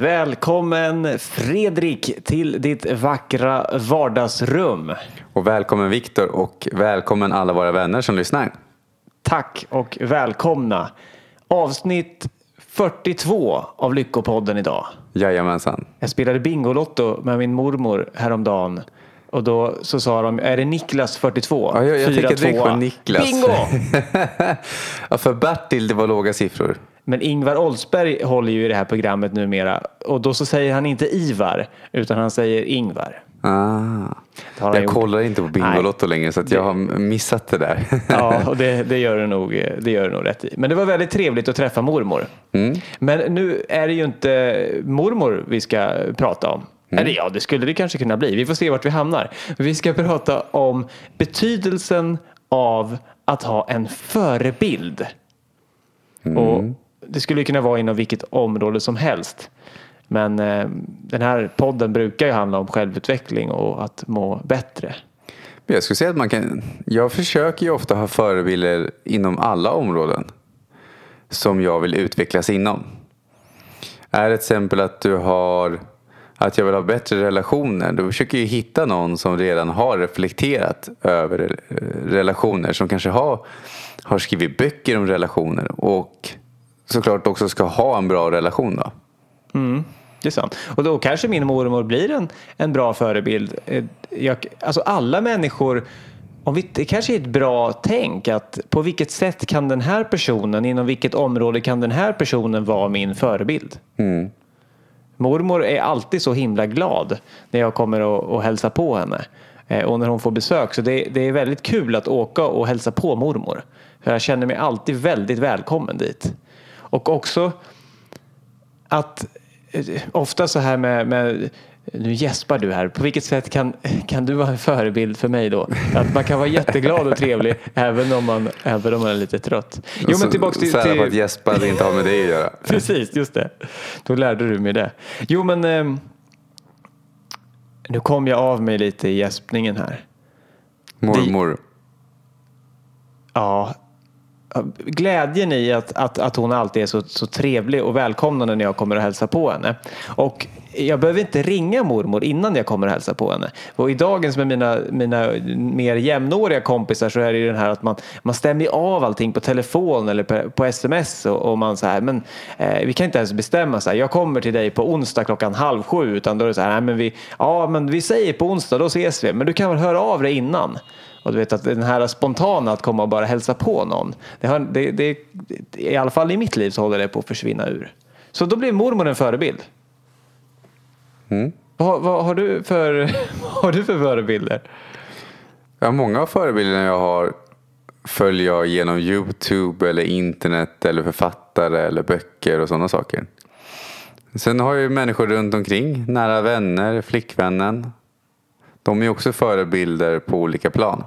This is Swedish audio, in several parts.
Välkommen Fredrik till ditt vackra vardagsrum. Och välkommen Viktor och välkommen alla våra vänner som lyssnar. Tack och välkomna. Avsnitt 42 av Lyckopodden idag. Jajamensan. Jag spelade Bingolotto med min mormor häromdagen. Och då så sa de, är det Niklas 42? Ja, jag, jag tänker direkt på Niklas. Bingo! ja, för Bertil det var låga siffror. Men Ingvar Oldsberg håller ju i det här programmet numera. Och då så säger han inte Ivar, utan han säger Ingvar. Ah. Jag gjort. kollar inte på Bingolotto längre så att jag har missat det där. Ja, och det, det, gör du nog, det gör du nog rätt i. Men det var väldigt trevligt att träffa mormor. Men nu är det ju inte mormor vi ska prata om. Eller ja, det skulle det kanske kunna bli. Vi får se vart vi hamnar. Vi ska prata om betydelsen av att ha en förebild. Och det skulle kunna vara inom vilket område som helst. Men eh, den här podden brukar ju handla om självutveckling och att må bättre. Men jag skulle säga att man kan, jag försöker ju ofta ha förebilder inom alla områden som jag vill utvecklas inom. Är ett exempel att du har att jag vill ha bättre relationer, då försöker jag hitta någon som redan har reflekterat över eh, relationer, som kanske har, har skrivit böcker om relationer och såklart också ska ha en bra relation. Då. Det är sant. Och då kanske min mormor blir en, en bra förebild. Eh, Jag, alltså alla människor, om vi, det kanske är ett bra tänk att på vilket sätt kan den här personen, inom vilket område kan den här personen vara min förebild? Mormor är alltid så himla glad när jag kommer och, och hälsa på henne. Eh, och när hon får besök. Så det, det är väldigt kul att åka och hälsa på mormor. För jag känner mig alltid väldigt välkommen dit. Och också att eh, ofta så här med, med nu gäspar du här. På vilket sätt kan, kan du vara en förebild för mig då? Att man kan vara jätteglad och trevlig även om man, även om man är lite trött. Jo men tillbaks till... Sära på att gäspa det inte har med dig att göra. precis, just det. Då lärde du mig det. Jo men ehm, nu kom jag av mig lite i gäspningen här. Mormor. Ja, glädjen i att, att, att hon alltid är så, så trevlig och välkomnande när jag kommer och hälsar på henne. Och jag behöver inte ringa mormor innan jag kommer och hälsar på henne. Och i dagens med mina, mina mer jämnåriga kompisar så är det ju den här att man, man stämmer av allting på telefon eller på, på sms och, och man så här, men eh, vi kan inte ens bestämma så här, jag kommer till dig på onsdag klockan halv sju utan då är det så här, nej men vi, ja men vi säger på onsdag, då ses vi, men du kan väl höra av dig innan. Och du vet att den här spontana att komma och bara hälsa på någon. Det har, det, det, I alla fall i mitt liv så håller det på att försvinna ur. Så då blir mormor en förebild. Vad, vad, har, du för, vad har du för förebilder? Ja, många av förebilderna jag har följer jag genom Youtube eller internet eller författare eller böcker och sådana saker. Sen har jag ju människor runt omkring, nära vänner, flickvännen. De är också förebilder på olika plan.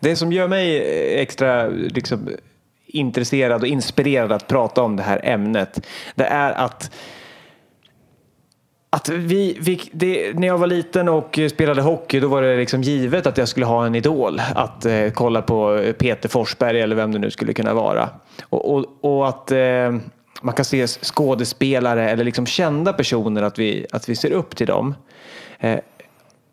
Det som gör mig extra liksom, intresserad och inspirerad att prata om det här ämnet det är att att vi, vi, det, när jag var liten och spelade hockey då var det liksom givet att jag skulle ha en idol. Att eh, kolla på Peter Forsberg eller vem det nu skulle kunna vara. Och, och, och att eh, man kan se skådespelare eller liksom kända personer att vi, att vi ser upp till dem. Eh,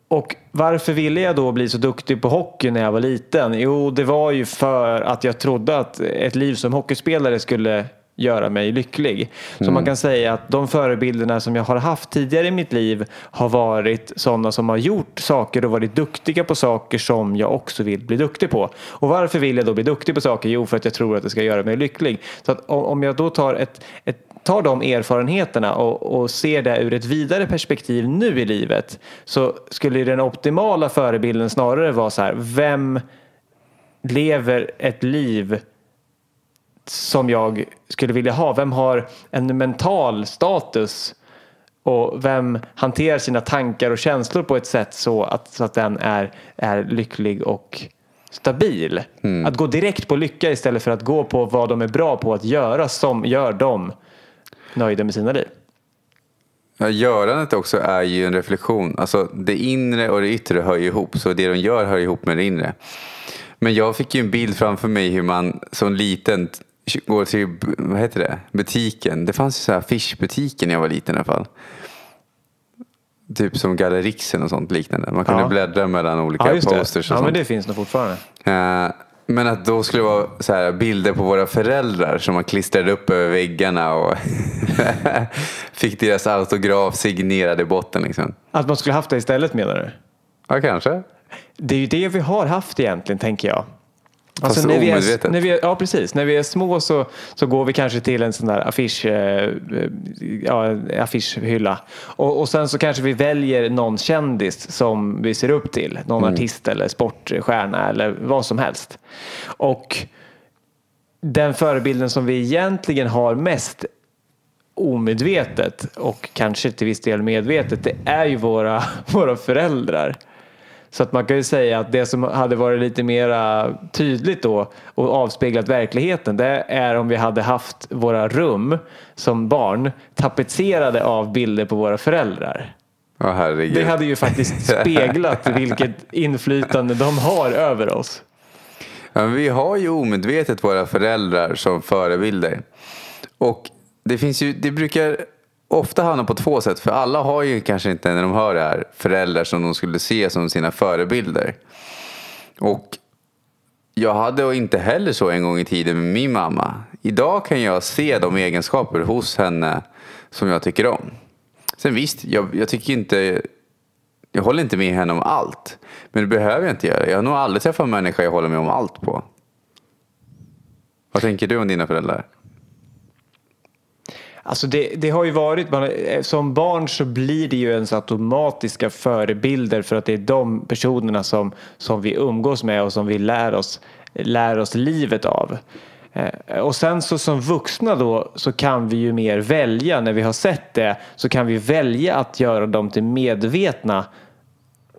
och varför ville jag då bli så duktig på hockey när jag var liten? Jo, det var ju för att jag trodde att ett liv som hockeyspelare skulle göra mig lycklig. Så man kan säga att de förebilderna som jag har haft tidigare i mitt liv har varit sådana som har gjort saker och varit duktiga på saker som jag också vill bli duktig på. Och varför vill jag då bli duktig på saker? Jo, för att jag tror att det ska göra mig lycklig. Så att om om jag då tar ett, ett tar de erfarenheterna och, och ser det ur ett vidare perspektiv nu i livet så skulle den optimala förebilden snarare vara så här, vem lever ett liv som jag skulle vilja ha? Vem har en mental status och vem hanterar sina tankar och känslor på ett sätt så att, så att den är, är lycklig och stabil. Att gå direkt på lycka istället för att gå på vad de är bra på att göra som gör dem nöjda med sina liv. Ja, görandet också är ju en reflektion. Alltså det inre och det yttre hör ju ihop. Så det de gör hör ihop med det inre. Men jag fick ju en bild framför mig hur man som liten går till, vad heter det, butiken. Det fanns ju så här affischbutiker när jag var liten i alla fall. Typ som Gallerixen och sånt liknande. Man kunde Ja. bläddra mellan olika Ja, just det. posters och Ja, sånt. men det finns nog fortfarande. Eh, Men att då skulle det vara så här bilder på våra föräldrar som man klistrade upp över väggarna och fick deras autograf signerad i botten. Liksom. Att man skulle haft det istället menar du? Ja, kanske. Det är ju det vi har haft egentligen, tänker jag. Fast när vi är, när vi är, ja, precis. När vi är små så, så går vi kanske till en sån där affisch, eh, ja, affischhylla. Och, och sen så kanske vi väljer någon kändis som vi ser upp till. Någon artist eller sportstjärna eller vad som helst. Och den förebilden som vi egentligen har mest omedvetet och kanske till viss del medvetet, det är ju våra, våra föräldrar. Så att man kan ju säga att det som hade varit lite mera tydligt då och avspeglat verkligheten det är om vi hade haft våra rum som barn tapetserade av bilder på våra föräldrar. Herregud. Det hade ju faktiskt speglat vilket inflytande de har över oss. Ja, men vi har ju omedvetet våra föräldrar som förebilder. Och det, finns ju, det brukar ofta hamnar på två sätt. För alla har ju kanske inte när de hör det här föräldrar som de skulle se som sina förebilder. Och jag hade inte heller så en gång i tiden med min mamma. Idag kan jag se de egenskaper hos henne som jag tycker om. Sen visst, jag, jag tycker inte jag håller inte med henne om allt. Men det behöver jag inte göra. Jag har nog aldrig träffat en människa jag håller med om allt på. Vad tänker du om dina föräldrar? Alltså det, det har ju varit, man, eh, som barn så blir det ju ens automatiska förebilder för att det är de personerna som, som vi umgås med och som vi lär oss, lär oss livet av. Eh, och sen så som vuxna då så kan vi ju mer välja när vi har sett det så kan vi välja att göra dem till medvetna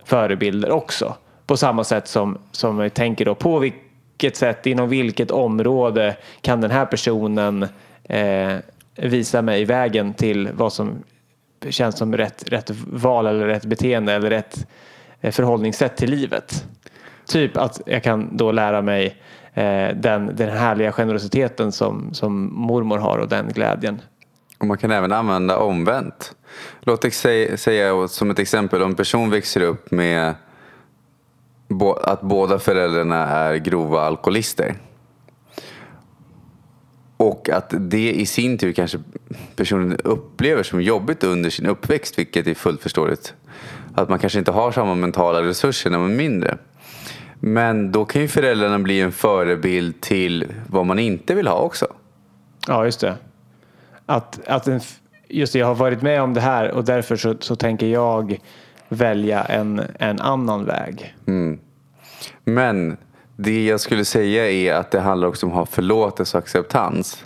förebilder också. På samma sätt som, som vi tänker då på vilket sätt, inom vilket område kan den här personen eh, visa mig vägen till vad som känns som rätt, rätt val eller rätt beteende eller rätt eh, förhållningssätt till livet. Typ att jag kan då lära mig eh, den, den härliga generositeten som, som mormor har och den glädjen. Och man kan även använda omvänt. Låt oss säga, säga som ett exempel om en person växer upp med bo, att båda föräldrarna är grova alkoholister. Och att det i sin tur kanske personen upplever som jobbigt under sin uppväxt, vilket är fullt förståeligt. Att man kanske inte har samma mentala resurser när man är mindre. Men då kan ju föräldrarna bli en förebild till vad man inte vill ha också. Ja, just det. Att, att en, just det, jag har varit med om det här och därför så, så tänker jag välja en, en annan väg. Men det jag skulle säga är att det handlar också om att ha förlåtelse och acceptans.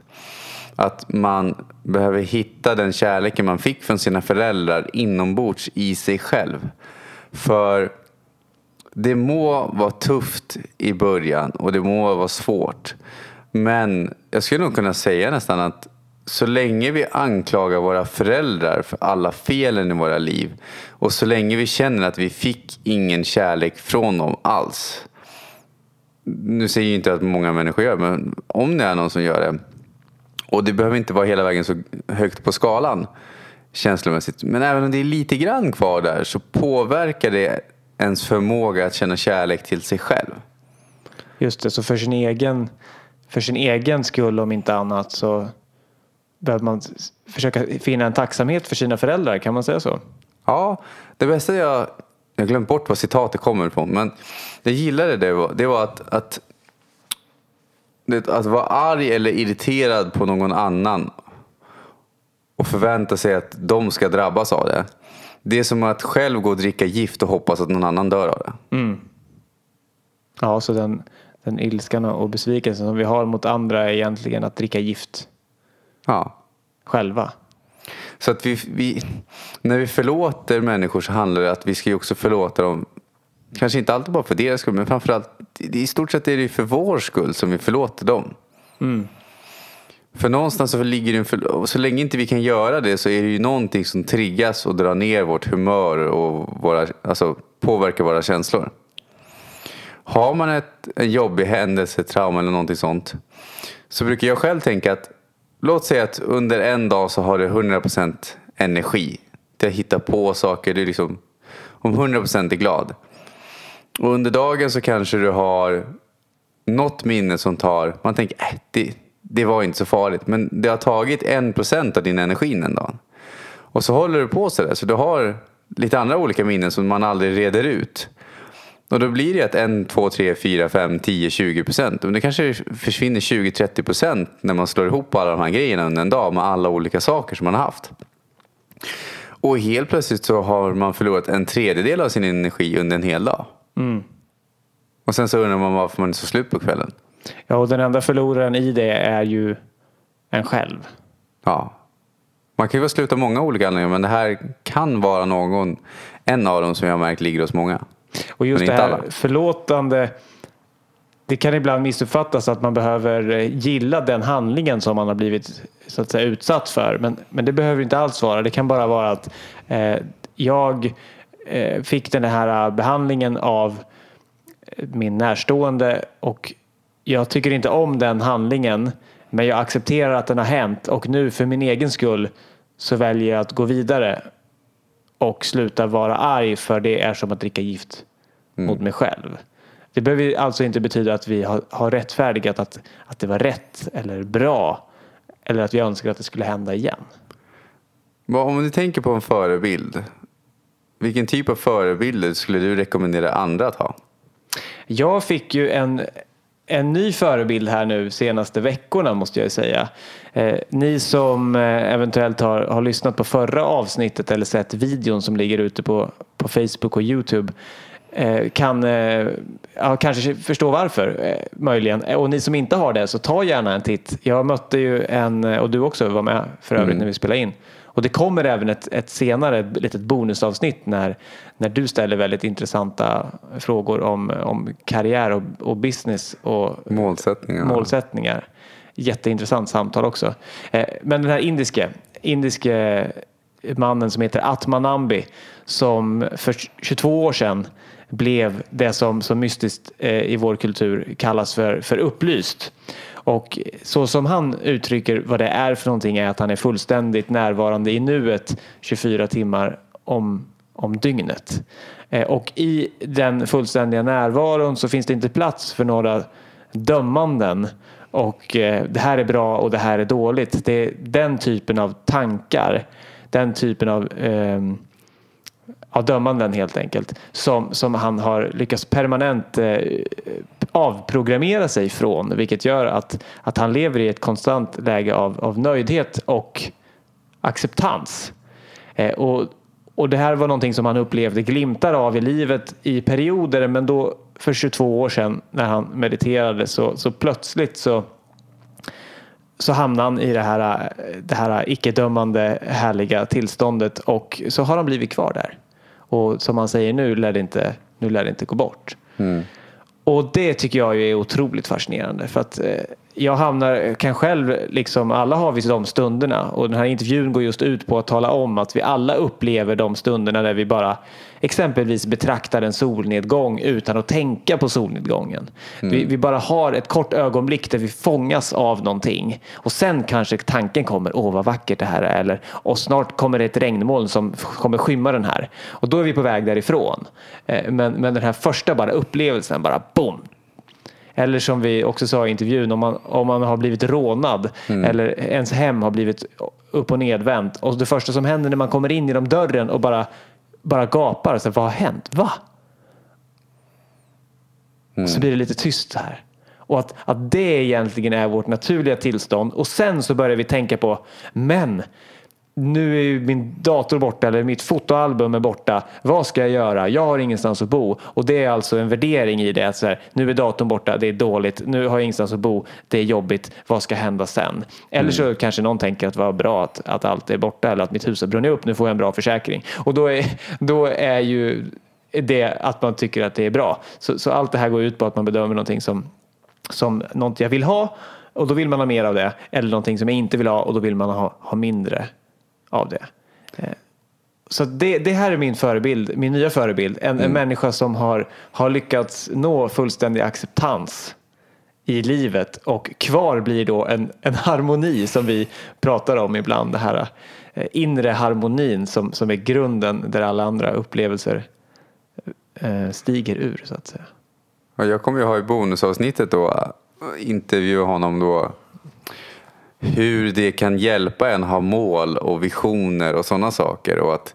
Att man behöver hitta den kärleken man fick från sina föräldrar inombords i sig själv. För det må vara tufft i början och det må vara svårt. Men jag skulle nog kunna säga nästan att så länge vi anklagar våra föräldrar för alla felen i våra liv och så länge vi känner att vi fick ingen kärlek från dem alls. Nu säger jag inte att många människor gör men om det är någon som gör det. Och det behöver inte vara hela vägen så högt på skalan känslomässigt. Men även om det är lite grann kvar där så påverkar det ens förmåga att känna kärlek till sig själv. Just det, så för sin egen, för sin egen skull om inte annat så behöver man försöka finna en tacksamhet för sina föräldrar, kan man säga så? Ja, det bästa jag... Jag har glömt bort vad citatet kommer ifrån. Men jag gillade det var, det var att, att, att vara arg eller irriterad på någon annan och förvänta sig att de ska drabbas av det. Det är som att själv gå och dricka gift och hoppas att någon annan dör av det. Ja, så den, den ilskan och besvikelsen som vi har mot andra är egentligen att dricka gift Ja. själva. Så att vi, vi, när vi förlåter människor så handlar det att vi ska ju också förlåta dem. Kanske inte alltid bara för deras skull men framförallt i stort sett är det ju för vår skull som vi förlåter dem. För någonstans så ligger det en för, och så länge inte vi kan göra det så är det ju någonting som triggas och drar ner vårt humör och våra, alltså påverkar våra känslor. Har man ett, en jobbig händelse, trauma eller någonting sånt så brukar jag själv tänka att låt säga att under en dag så har du 100% energi Du har hittat på saker. Du är liksom, om 100% är glad. Och under dagen så kanske du har något minne som tar, man tänker äh, det, det var inte så farligt. Men det har tagit 1% av din energi den dagen. Och så håller du på sådär. Så du har lite andra olika minnen som man aldrig reder ut. Och då blir det att 1, 2, 3, 4, 5, 10, 20 procent. Men det kanske försvinner 20-30 procent när man slår ihop alla de här grejerna under en dag med alla olika saker som man har haft. Och helt plötsligt så har man förlorat en tredjedel av sin energi under en hel dag. Mm. Och sen så undrar man varför man är så slut på kvällen. Ja, och den enda förloraren i det är ju en själv. Ja. Man kan ju vara slut av många olika anledningar men det här kan vara någon, en av dem som jag har märkt ligger hos många. Och just det här alla. förlåtande. Det kan ibland missuppfattas att man behöver eh, gilla den handlingen som man har blivit så att säga utsatt för. Men, men det behöver inte alls vara. Det kan bara vara att eh, jag eh, fick den här behandlingen av eh, min närstående och jag tycker inte om den handlingen men jag accepterar att den har hänt och nu för min egen skull så väljer jag att gå vidare och sluta vara arg för det är som att dricka gift mot mig själv. Det behöver alltså inte betyda att vi har, har rättfärdigat att, att det var rätt eller bra eller att vi önskar att det skulle hända igen. Om du tänker på en förebild. Vilken typ av förebilder skulle du rekommendera andra att ha? Jag fick ju en, en ny förebild här nu senaste veckorna måste jag säga. Eh, ni som eh, eventuellt har, har lyssnat på förra avsnittet eller sett videon som ligger ute på, på Facebook och Youtube eh, kan eh, ja, kanske förstå varför möjligen. Och ni som inte har det så ta gärna en titt. Jag mötte ju en, och du också var med för övrigt när vi spelade in. Och det kommer även ett, ett senare ett litet bonusavsnitt när, när du ställer väldigt intressanta frågor om, om karriär och, och business och Målsättningar. målsättningar. Jätteintressant samtal också. Eh, Men den här indiske, indiske mannen som heter Atman Nambi som för 22 år sedan blev det som, som mystiskt eh, i vår kultur kallas för, för upplyst. Och så som han uttrycker vad det är för någonting är att han är fullständigt närvarande i nuet 24 timmar om, om dygnet. Eh, och i den fullständiga närvaron så finns det inte plats för några dömanden och eh, det här är bra och det här är dåligt. Det är den typen av tankar, den typen av eh, av dömanden helt enkelt som, som han har lyckats permanent eh, avprogrammera sig från vilket gör att, att han lever i ett konstant läge av, av nöjdhet och acceptans. Eh, och, och det här var någonting som han upplevde glimtar av i livet i perioder men då för 22 år sedan när han mediterade så, så plötsligt så så hamnade han i det här, det här icke-dömande härliga tillståndet och så har han blivit kvar där. Och som han säger nu lär det inte, nu lär det inte gå bort. Och det tycker jag är otroligt fascinerande för att eh, jag hamnar, kan själv, liksom alla har vi de stunderna. Och den här intervjun går just ut på att tala om att vi alla upplever de stunderna där vi bara exempelvis betraktar en solnedgång utan att tänka på solnedgången. Vi, vi bara har ett kort ögonblick där vi fångas av någonting. Och sen kanske tanken kommer, åh vad vackert det här är. Eller och snart kommer det ett regnmoln som kommer skymma den här. Och då är vi på väg därifrån. Eh, Men, men den här första bara upplevelsen bara boom, eller som vi också sa i intervjun, om man, om man har blivit rånad eller ens hem har blivit upp och nedvänt. Och det första som händer när man kommer in genom dörren och bara, bara gapar, så vad har hänt? Va? Så blir det lite tyst här. Och att, att det egentligen är vårt naturliga tillstånd. Och sen så börjar vi tänka på, men nu är ju min dator borta eller mitt fotoalbum är borta. Vad ska jag göra? Jag har ingenstans att bo. Och det är alltså en värdering i det. Att så här, nu är datorn borta, det är dåligt. Nu har jag ingenstans att bo, det är jobbigt. Vad ska hända sen? Eller så kanske någon tänker att det var bra att, att allt är borta eller att mitt hus har brunnit upp. Nu får jag en bra försäkring. Och då är, då är ju det att man tycker att det är bra. Så, så allt det här går ut på att man bedömer någonting som, som något jag vill ha och då vill man ha mer av det. Eller någonting som jag inte vill ha och då vill man ha, ha mindre av det. Eh, Så det, det här är min förebild, min nya förebild. En, en människa som har, har lyckats nå fullständig acceptans i livet och kvar blir då en, en harmoni som vi pratar om ibland. Det här eh, inre harmonin som, som är grunden där alla andra upplevelser eh, stiger ur så att säga. Jag kommer ju ha i bonusavsnittet då intervjua honom då hur det kan hjälpa en ha mål och visioner och sådana saker och att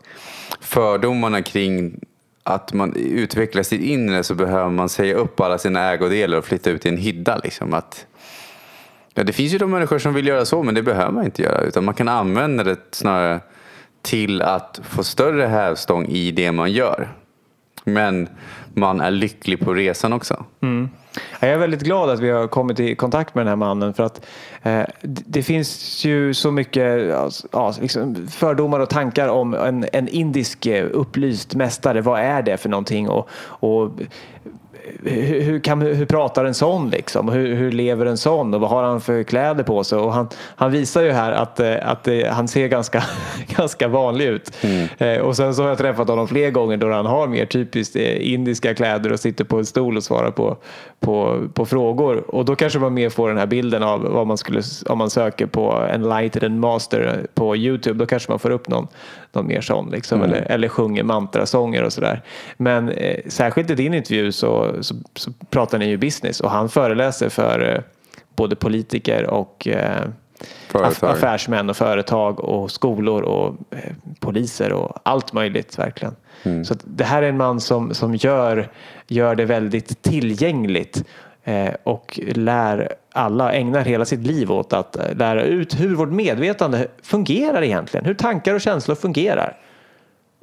fördomarna kring att man utvecklar sitt inre så behöver man säga upp alla sina ägodelar och flytta ut i en hydda. Liksom. Att, ja, det finns ju de människor som vill göra så men det behöver man inte göra utan man kan använda det snarare till att få större hävstång i det man gör. Men man är lycklig på resan också. Mm. Jag är väldigt glad att vi har kommit i kontakt med den här mannen för att eh, det finns ju så mycket alltså, ja, liksom fördomar och tankar om en, en indisk eh, upplyst mästare. Vad är det för någonting? Och, och hur, hur, kan, hur pratar en sån liksom? Hur, hur, lever en sån och vad har han för kläder på sig? Och han, han visar ju här att, eh, att eh, han ser ganska, ganska vanlig ut. Mm. Eh, och sen så har jag träffat honom fler gånger då han har mer typiskt indiska kläder och sitter på en stol och svarar på, på, på frågor. Och då kanske man mer får den här bilden av vad man skulle, om man söker på Enlightened Master på Youtube, då kanske man får upp någon, någon mer sån liksom, mm. eller, eller sjunger mantrasånger och sådär. Men eh, särskilt i din intervju så, så, så, pratar ni ju business och han föreläser för eh, både politiker och eh, affärsmän och företag och skolor och eh, poliser och allt möjligt verkligen. Mm. Så det här är en man som, som gör, gör det väldigt tillgängligt och lär alla, ägnar hela sitt liv åt att lära ut hur vårt medvetande fungerar egentligen. Hur tankar och känslor fungerar.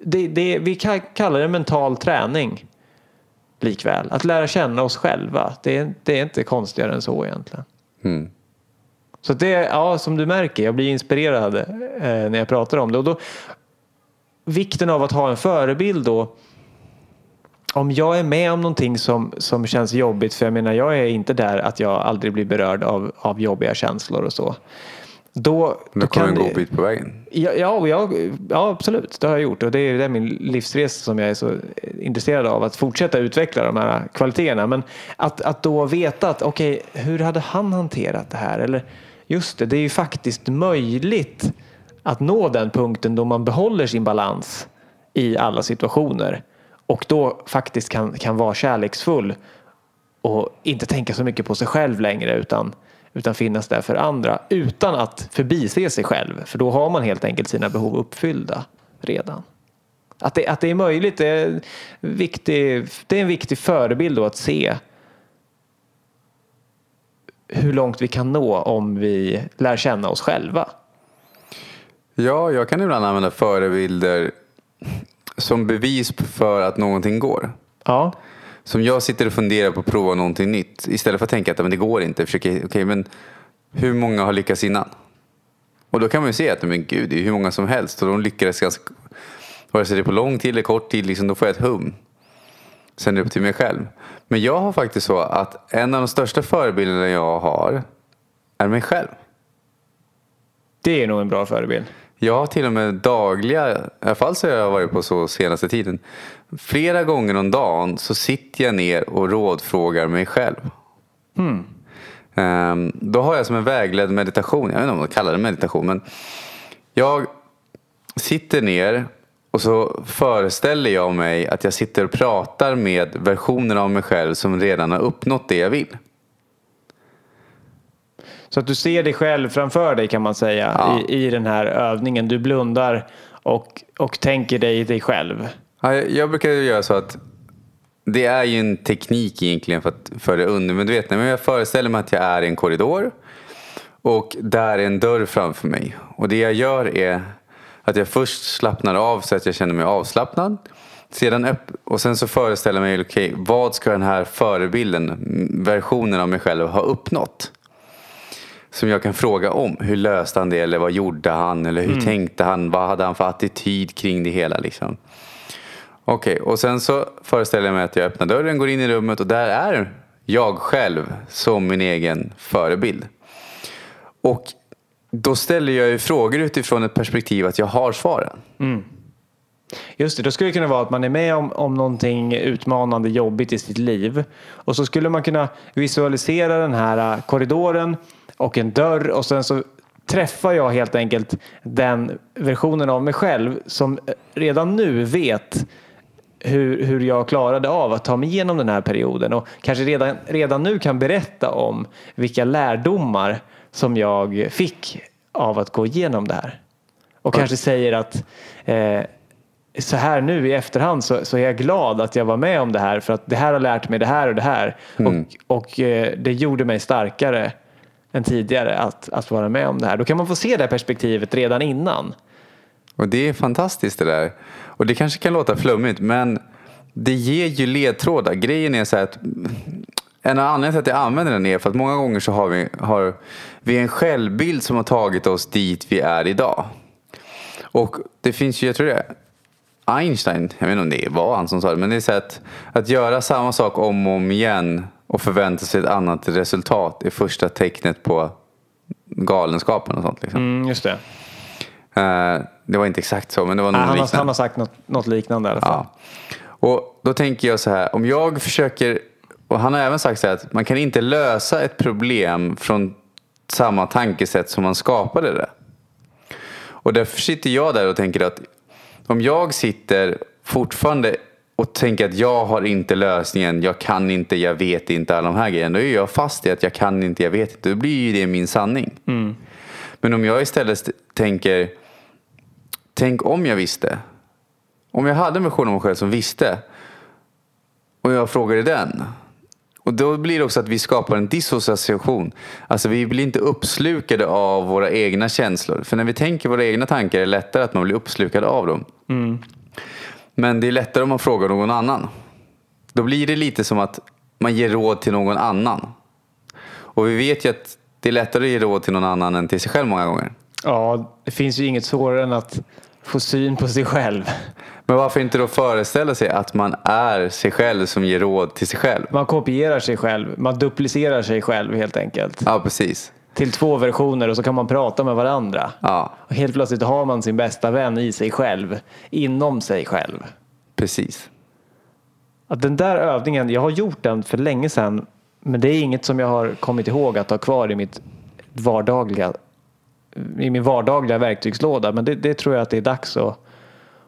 Det, det, vi kallar det mental träning likväl. Att lära känna oss själva. Det, det är inte konstigare än så egentligen. Mm. Så det, ja, som du märker, jag blir inspirerad eh, när jag pratar om det. Och då, vikten av att ha en förebild då. Om jag är med om någonting som, som känns jobbigt, för jag menar jag är inte där att jag aldrig blir berörd av, av jobbiga känslor och så. Då, du kom en god bit på vägen. Ja, ja, ja, ja, absolut. Det har jag gjort och det är, det är min livsresa som jag är så intresserad av. Att fortsätta utveckla de här kvaliteterna. Men att, att då veta att okej, okay, hur hade han hanterat det här? Eller just det, det är ju faktiskt möjligt att nå den punkten då man behåller sin balans i alla situationer och då faktiskt kan, kan vara kärleksfull och inte tänka så mycket på sig själv längre utan, utan finnas där för andra utan att förbise sig själv för då har man helt enkelt sina behov uppfyllda redan. Att det, att det är möjligt det är, viktig, det är en viktig förebild då att se hur långt vi kan nå om vi lär känna oss själva. Ja, jag kan ibland använda förebilder som bevis för att någonting går. Ja. Som jag sitter och funderar på att prova någonting nytt. Istället för att tänka att men det går inte. Försöker, okay, men hur många har lyckats innan? Och då kan man ju se att men gud, det är hur många som helst. Och de lyckades ganska, vare sig det är på lång tid eller kort tid, liksom, då får jag ett hum. Sen är det upp till mig själv. Men jag har faktiskt så att en av de största förebilderna jag har är mig själv. Det är nog en bra förebild. Jag har till och med dagliga, i alla fall så har jag varit på så senaste tiden. Flera gånger om dagen så sitter jag ner och rådfrågar mig själv. Hmm. Um, då har jag som en vägledd meditation, jag vet inte om man kallar det meditation, men jag sitter ner och så föreställer jag mig att jag sitter och pratar med versioner av mig själv som redan har uppnått det jag vill. Så att du ser dig själv framför dig kan man säga ja. i, i den här övningen. Du blundar och, och tänker dig dig själv. Ja, jag brukar göra så att det är ju en teknik egentligen för, att, det undermedvetna. Men jag föreställer mig att jag är i en korridor och där är en dörr framför mig. Och det jag gör är att jag först slappnar av så att jag känner mig avslappnad. Sedan upp, och sen så föreställer jag mig, okej, okay, vad ska den här förebilden, versionen av mig själv ha uppnått? som jag kan fråga om. Hur löste han det? Eller vad gjorde han? Eller hur mm. tänkte han? Vad hade han för attityd kring det hela? Liksom? Okej, okay, och sen så föreställer jag mig att jag öppnar dörren, går in i rummet och där är jag själv som min egen förebild. Och då ställer jag ju frågor utifrån ett perspektiv att jag har svaren. Mm. Just det, då skulle det kunna vara att man är med om, om någonting utmanande jobbigt i sitt liv. Och så skulle man kunna visualisera den här äh, korridoren och en dörr och sen så träffar jag helt enkelt den versionen av mig själv som redan nu vet hur, hur jag klarade av att ta mig igenom den här perioden och kanske redan, redan nu kan berätta om vilka lärdomar som jag fick av att gå igenom det här. Och kanske säger att eh, så här nu i efterhand så, så, är jag glad att jag var med om det här för att det här har lärt mig det här och det här. Mm. Och, och eh, det gjorde mig starkare än tidigare att, att vara med om det här. Då kan man få se det här perspektivet redan innan. Och det är fantastiskt det där. Och det kanske kan låta flummigt men det ger ju ledtrådar. Grejen är så här att en av anledningarna till att jag använder den är för att många gånger så har vi, har vi en självbild som har tagit oss dit vi är idag. Och det finns ju, jag tror det är Einstein, jag vet inte om det var han som sa det, men det är så att, att göra samma sak om och om igen och förvänta sig ett annat resultat är första tecknet på galenskapen och sånt. Liksom. Mm, just det. Uh, det var inte exakt så, men det var något han, liknande. Han har sagt något, något liknande i alla fall. Ja. Och då tänker jag så här, om jag försöker, och han har även sagt så här att man kan inte lösa ett problem från samma tankesätt som man skapade det. Och därför sitter jag där och tänker att om jag sitter fortfarande och tänker att jag har inte lösningen, jag kan inte, jag vet inte alla de här grejerna. Då är jag fast i att jag kan inte, jag vet inte. Då blir ju det min sanning. Mm. Men om jag istället tänker, tänk om jag visste. Om jag hade en version av mig själv som visste och jag frågade den. Och då blir det också att vi skapar en dissociation. Alltså vi blir inte uppslukade av våra egna känslor. För när vi tänker våra egna tankar är det lättare att man blir uppslukad av dem. Mm. Men det är lättare om man frågar någon annan. Då blir det lite som att man ger råd till någon annan. Och vi vet ju att det är lättare att ge råd till någon annan än till sig själv många gånger. Ja, det finns ju inget svårare än att få syn på sig själv. Men varför inte då föreställa sig att man är sig själv som ger råd till sig själv? Man kopierar sig själv, man duplicerar sig själv helt enkelt. Ja, precis. Till två versioner och så kan man prata med varandra. Ja. Och helt plötsligt har man sin bästa vän i sig själv, inom sig själv. Precis. Att den där övningen, jag har gjort den för länge sedan, men det är inget som jag har kommit ihåg att ha kvar i mitt vardagliga i min vardagliga verktygslåda. Men det, det tror jag att det är dags att,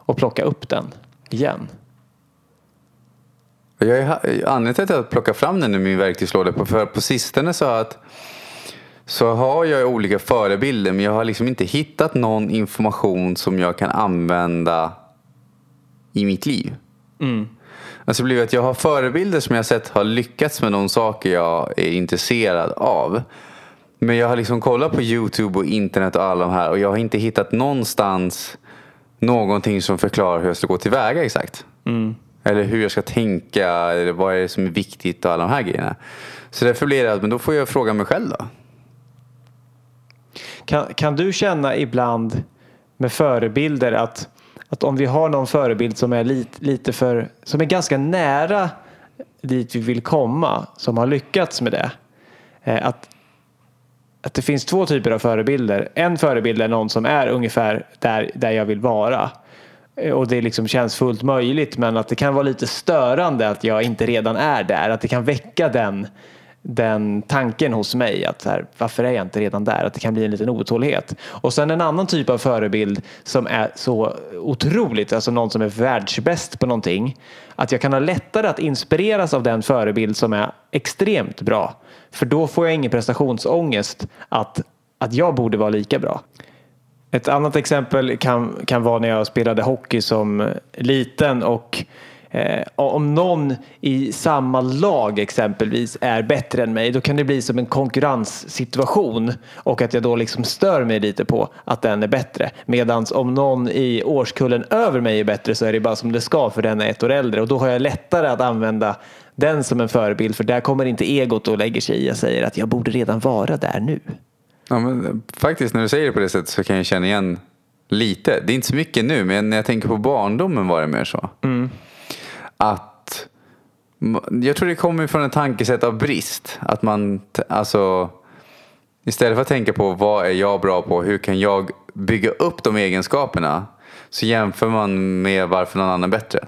att plocka upp den igen. Jag är, anledningen till att plocka fram den i min verktygslåda, för på sistone så att så har jag olika förebilder men jag har liksom inte hittat någon information som jag kan använda i mitt liv. Mm. Alltså det blir att jag har förebilder som jag sett har lyckats med de saker jag är intresserad av. Men jag har liksom kollat på YouTube och internet och alla de här och jag har inte hittat någonstans någonting som förklarar hur jag ska gå tillväga exakt. Mm. Eller hur jag ska tänka, eller vad är det som är viktigt och alla de här grejerna. Så därför blir det att men då får jag fråga mig själv då. Kan, kan du känna ibland med förebilder att, att om vi har någon förebild som är lite, lite för, som är ganska nära dit vi vill komma, som har lyckats med det. Eh, att, att det finns två typer av förebilder. En förebild är någon som är ungefär där, där jag vill vara. Eh, och det liksom känns fullt möjligt men att det kan vara lite störande att jag inte redan är där. Att det kan väcka den, den tanken hos mig att här, varför är jag inte redan där? Att det kan bli en liten otålighet. Och sen en annan typ av förebild som är så otroligt, alltså någon som är världsbäst på någonting. Att jag kan ha lättare att inspireras av den förebild som är extremt bra. För då får jag ingen prestationsångest att, att jag borde vara lika bra. Ett annat exempel kan, kan vara när jag spelade hockey som liten och eh, om någon i samma lag exempelvis är bättre än mig då kan det bli som en konkurrenssituation och att jag då liksom stör mig lite på att den är bättre. Medan om någon i årskullen över mig är bättre så är det bara som det ska för den är ett år äldre och då har jag lättare att använda den som en förebild för där kommer inte egot och lägger sig i. Jag säger att jag borde redan vara där nu. Ja, men faktiskt när du säger det på det sättet så kan jag känna igen lite. Det är inte så mycket nu men när jag tänker på barndomen var det mer så. Mm. Att jag tror det kommer från en tankesätt av brist. Att man alltså istället för att tänka på vad är jag bra på, hur kan jag bygga upp de egenskaperna så jämför man med varför någon annan är bättre.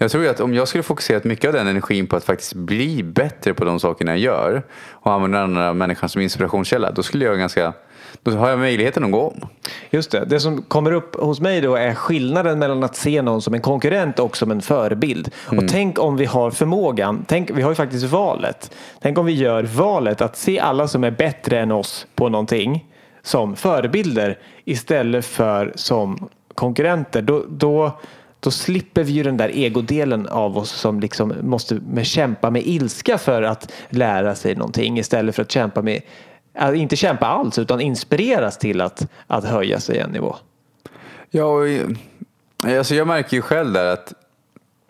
Jag tror att om jag skulle fokusera mycket av den energin på att faktiskt bli bättre på de sakerna jag gör och använda den andra människan som inspirationskälla, då skulle jag ganska då har jag möjligheten att gå om. Just det. Det som kommer upp hos mig då är skillnaden mellan att se någon som en konkurrent och som en förebild. Mm. Och tänk om vi har förmågan, tänk, vi har ju faktiskt valet. Tänk om vi gör valet att se alla som är bättre än oss på någonting som förebilder istället för som konkurrenter. Då, då, då slipper vi ju den där egodelen av oss som liksom måste kämpa med ilska för att lära sig någonting istället för att kämpa med äh, inte kämpa alls utan inspireras till att, att höja sig en nivå. Ja, och, alltså jag märker ju själv där att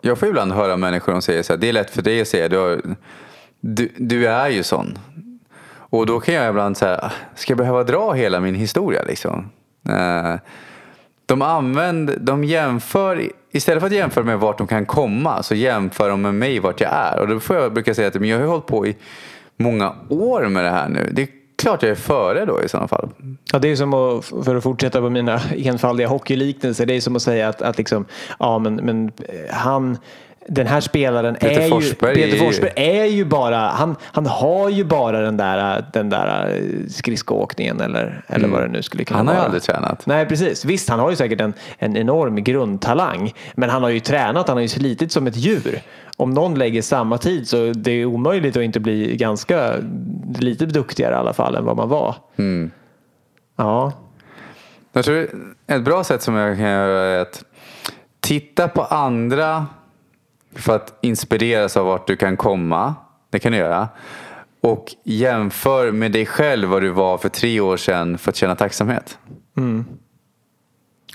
jag får ibland höra människor som säger så här, det är lätt för dig att säga, du, har, du, du är ju sån. Och då kan jag ibland säga, ah, ska jag behöva dra hela min historia liksom? Uh, de använder, de jämför, istället för att jämföra med vart de kan komma så jämför de med mig vart jag är. Och då får jag brukar säga att jag har hållit på i många år med det här nu. Det är klart jag är före då i sådana fall. Ja, det är som att, för att fortsätta på mina enfaldiga hockeyliknelser, det är som att säga att, att liksom, ja men, men han den här spelaren Peter är Forsberg ju, Peter Forsberg är ju bara, han, han har ju bara den där, den där eh, skridskoåkningen eller, eller mm. vad det nu skulle kunna vara. Han har ju aldrig tränat. Nej precis, visst han har ju säkert en, en enorm grundtalang men han har ju tränat, han har ju slitit som ett djur. Om någon lägger samma tid så det är omöjligt att inte bli ganska lite duktigare i alla fall än vad man var. Mm. Ja. Jag tror ett bra sätt som jag kan göra är att titta på andra för att inspireras av vart du kan komma. Det kan du göra. Och jämför med dig själv vad du var för tre år sedan för att känna tacksamhet. Mm.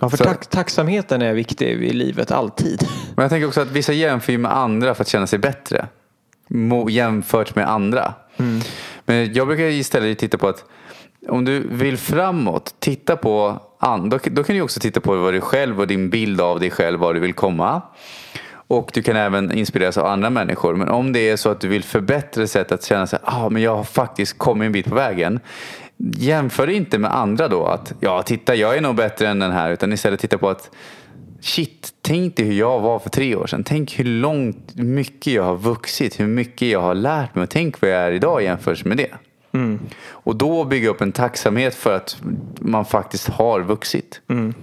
Ja, för tack, tacksamheten är viktig i livet alltid. Men jag tänker också att vissa jämför med andra för att känna sig bättre. Jämfört med andra. Mm. Men jag brukar istället titta på att om du vill framåt, titta på. Då, då kan du också titta på vad du själv och din bild av dig själv, var du vill komma. Och du kan även inspireras av andra människor. Men om det är så att du vill förbättra sätt att känna sig, ah, men jag har faktiskt kommit en bit på vägen. Jämför inte med andra då att, ja titta jag är nog bättre än den här. Utan istället titta på att, shit, tänk dig hur jag var för tre år sedan. Tänk hur långt, mycket jag har vuxit, hur mycket jag har lärt mig. Och tänk vad jag är idag jämfört med det. Mm. Och då bygga upp en tacksamhet för att man faktiskt har vuxit. Mm.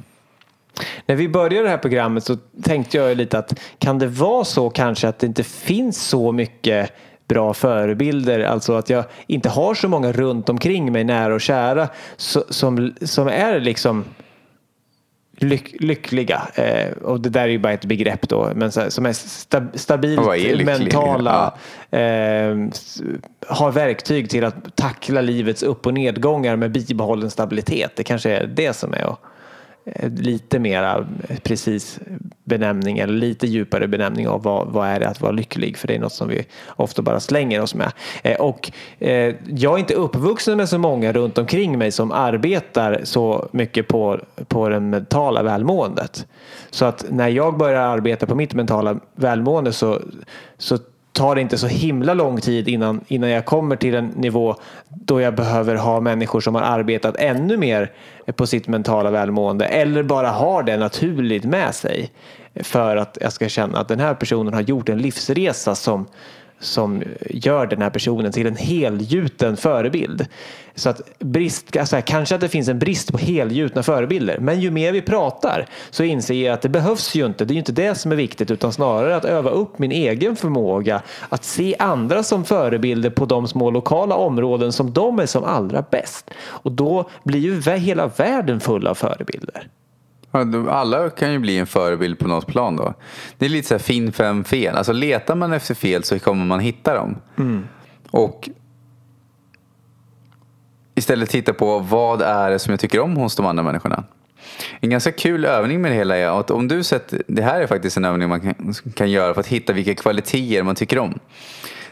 När vi började det här programmet så tänkte jag lite att kan det vara så kanske att det inte finns så mycket bra förebilder, alltså att jag inte har så många runt omkring mig nära och kära som, som är liksom lyck, lyckliga. Eh, och det där är ju bara ett begrepp då, men så, som är stab, stabilt är mentala. Ja. Eh, har verktyg till att tackla livets upp och nedgångar med bibehållen stabilitet. Det kanske är det som är Eh, Eh, lite mera precis benämning eller lite djupare benämning av vad, vad är det att vara lycklig för det är något som vi ofta bara slänger oss med. Eh, och eh, jag är inte uppvuxen med så många runt omkring mig som arbetar så mycket på, på det mentala välmåendet. Så att när jag börjar arbeta på mitt mentala välmående så, så tar det inte så himla lång tid innan, innan jag kommer till en nivå då jag behöver ha människor som har arbetat ännu mer på sitt mentala välmående eller bara har det naturligt med sig för att jag ska känna att den här personen har gjort en livsresa som, som gör den här personen till en helgjuten förebild. Så att brist, alltså kanske att det finns en brist på helgjutna förebilder. Men ju mer vi pratar så inser jag att det behövs ju inte. Det är ju inte det som är viktigt utan snarare att öva upp min egen förmåga att se andra som förebilder på de små lokala områden som de är som allra bäst. Och då blir ju hela världen full av förebilder. Alla kan ju bli en förebild på något plan då. Det är lite så här fin fem fel. Alltså letar man efter fel så kommer man hitta dem. Mm. Och istället titta på vad är det som jag tycker om hos de andra människorna. En ganska kul övning med det hela är att om du sett, det här är faktiskt en övning man kan, kan göra för att hitta vilka kvaliteter man tycker om.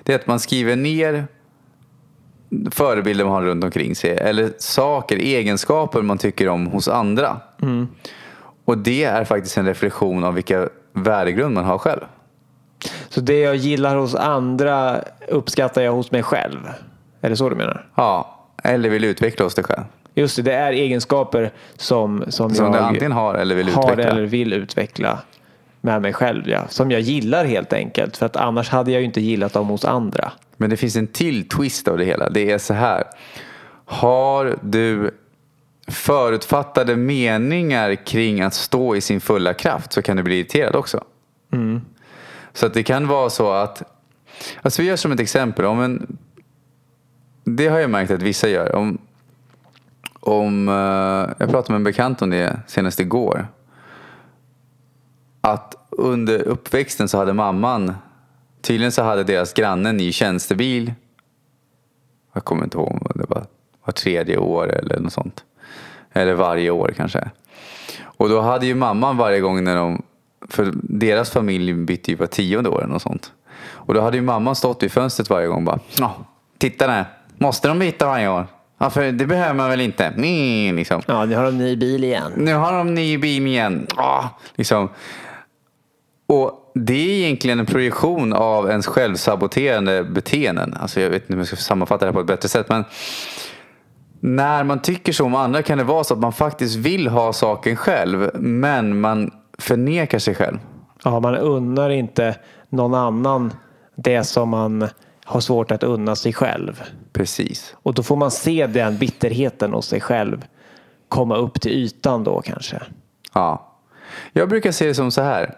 Det är att man skriver ner förebilder man har runt omkring sig eller saker, egenskaper man tycker om hos andra. Mm. Och det är faktiskt en reflektion av vilka värdegrund man har själv. Så det jag gillar hos andra uppskattar jag hos mig själv? Är det så du menar? Ja, eller vill utveckla hos dig själv. Just det, det är egenskaper som, som, Som jag du antingen har eller vill har utveckla. eller vill utveckla med mig själv. Ja. Som jag gillar helt enkelt. För att annars hade jag ju inte gillat dem hos andra. Men det finns en till twist av det hela. Det är så här. Har du förutfattade meningar kring att stå i sin fulla kraft så kan du bli irriterad också. Så att det kan vara så att, alltså vi gör som ett exempel, om en, det har jag märkt att vissa gör. Om, om, eh, jag pratade med en bekant om det senast igår. Att under uppväxten så hade mamman, tydligen så hade deras granne en ny tjänstebil. Jag kommer inte ihåg, om det var, var tredje år eller något sånt. Eller varje år kanske. Och då hade ju mamman varje gång när de, för deras familj bytte ju var tionde år eller något sånt. Och då hade ju mamman stått vid fönstret varje gång och bara, ja, titta där, måste de byta varje år? Ja, för det behöver man väl inte? Nej, liksom. Ja, nu har de ny bil igen. Nu har de ny bil igen. Ah, liksom. Och det är egentligen en projektion av ens självsaboterande beteenden. Alltså jag vet inte om jag ska sammanfatta det här på ett bättre sätt. Men när man tycker så om andra kan det vara så att man faktiskt vill ha saken själv. Men man förnekar sig själv. Ja, man unnar inte någon annan det som man har svårt att unna sig själv. Precis. Och då får man se den bitterheten hos sig själv komma upp till ytan då kanske. Ja. Jag brukar se det som så här.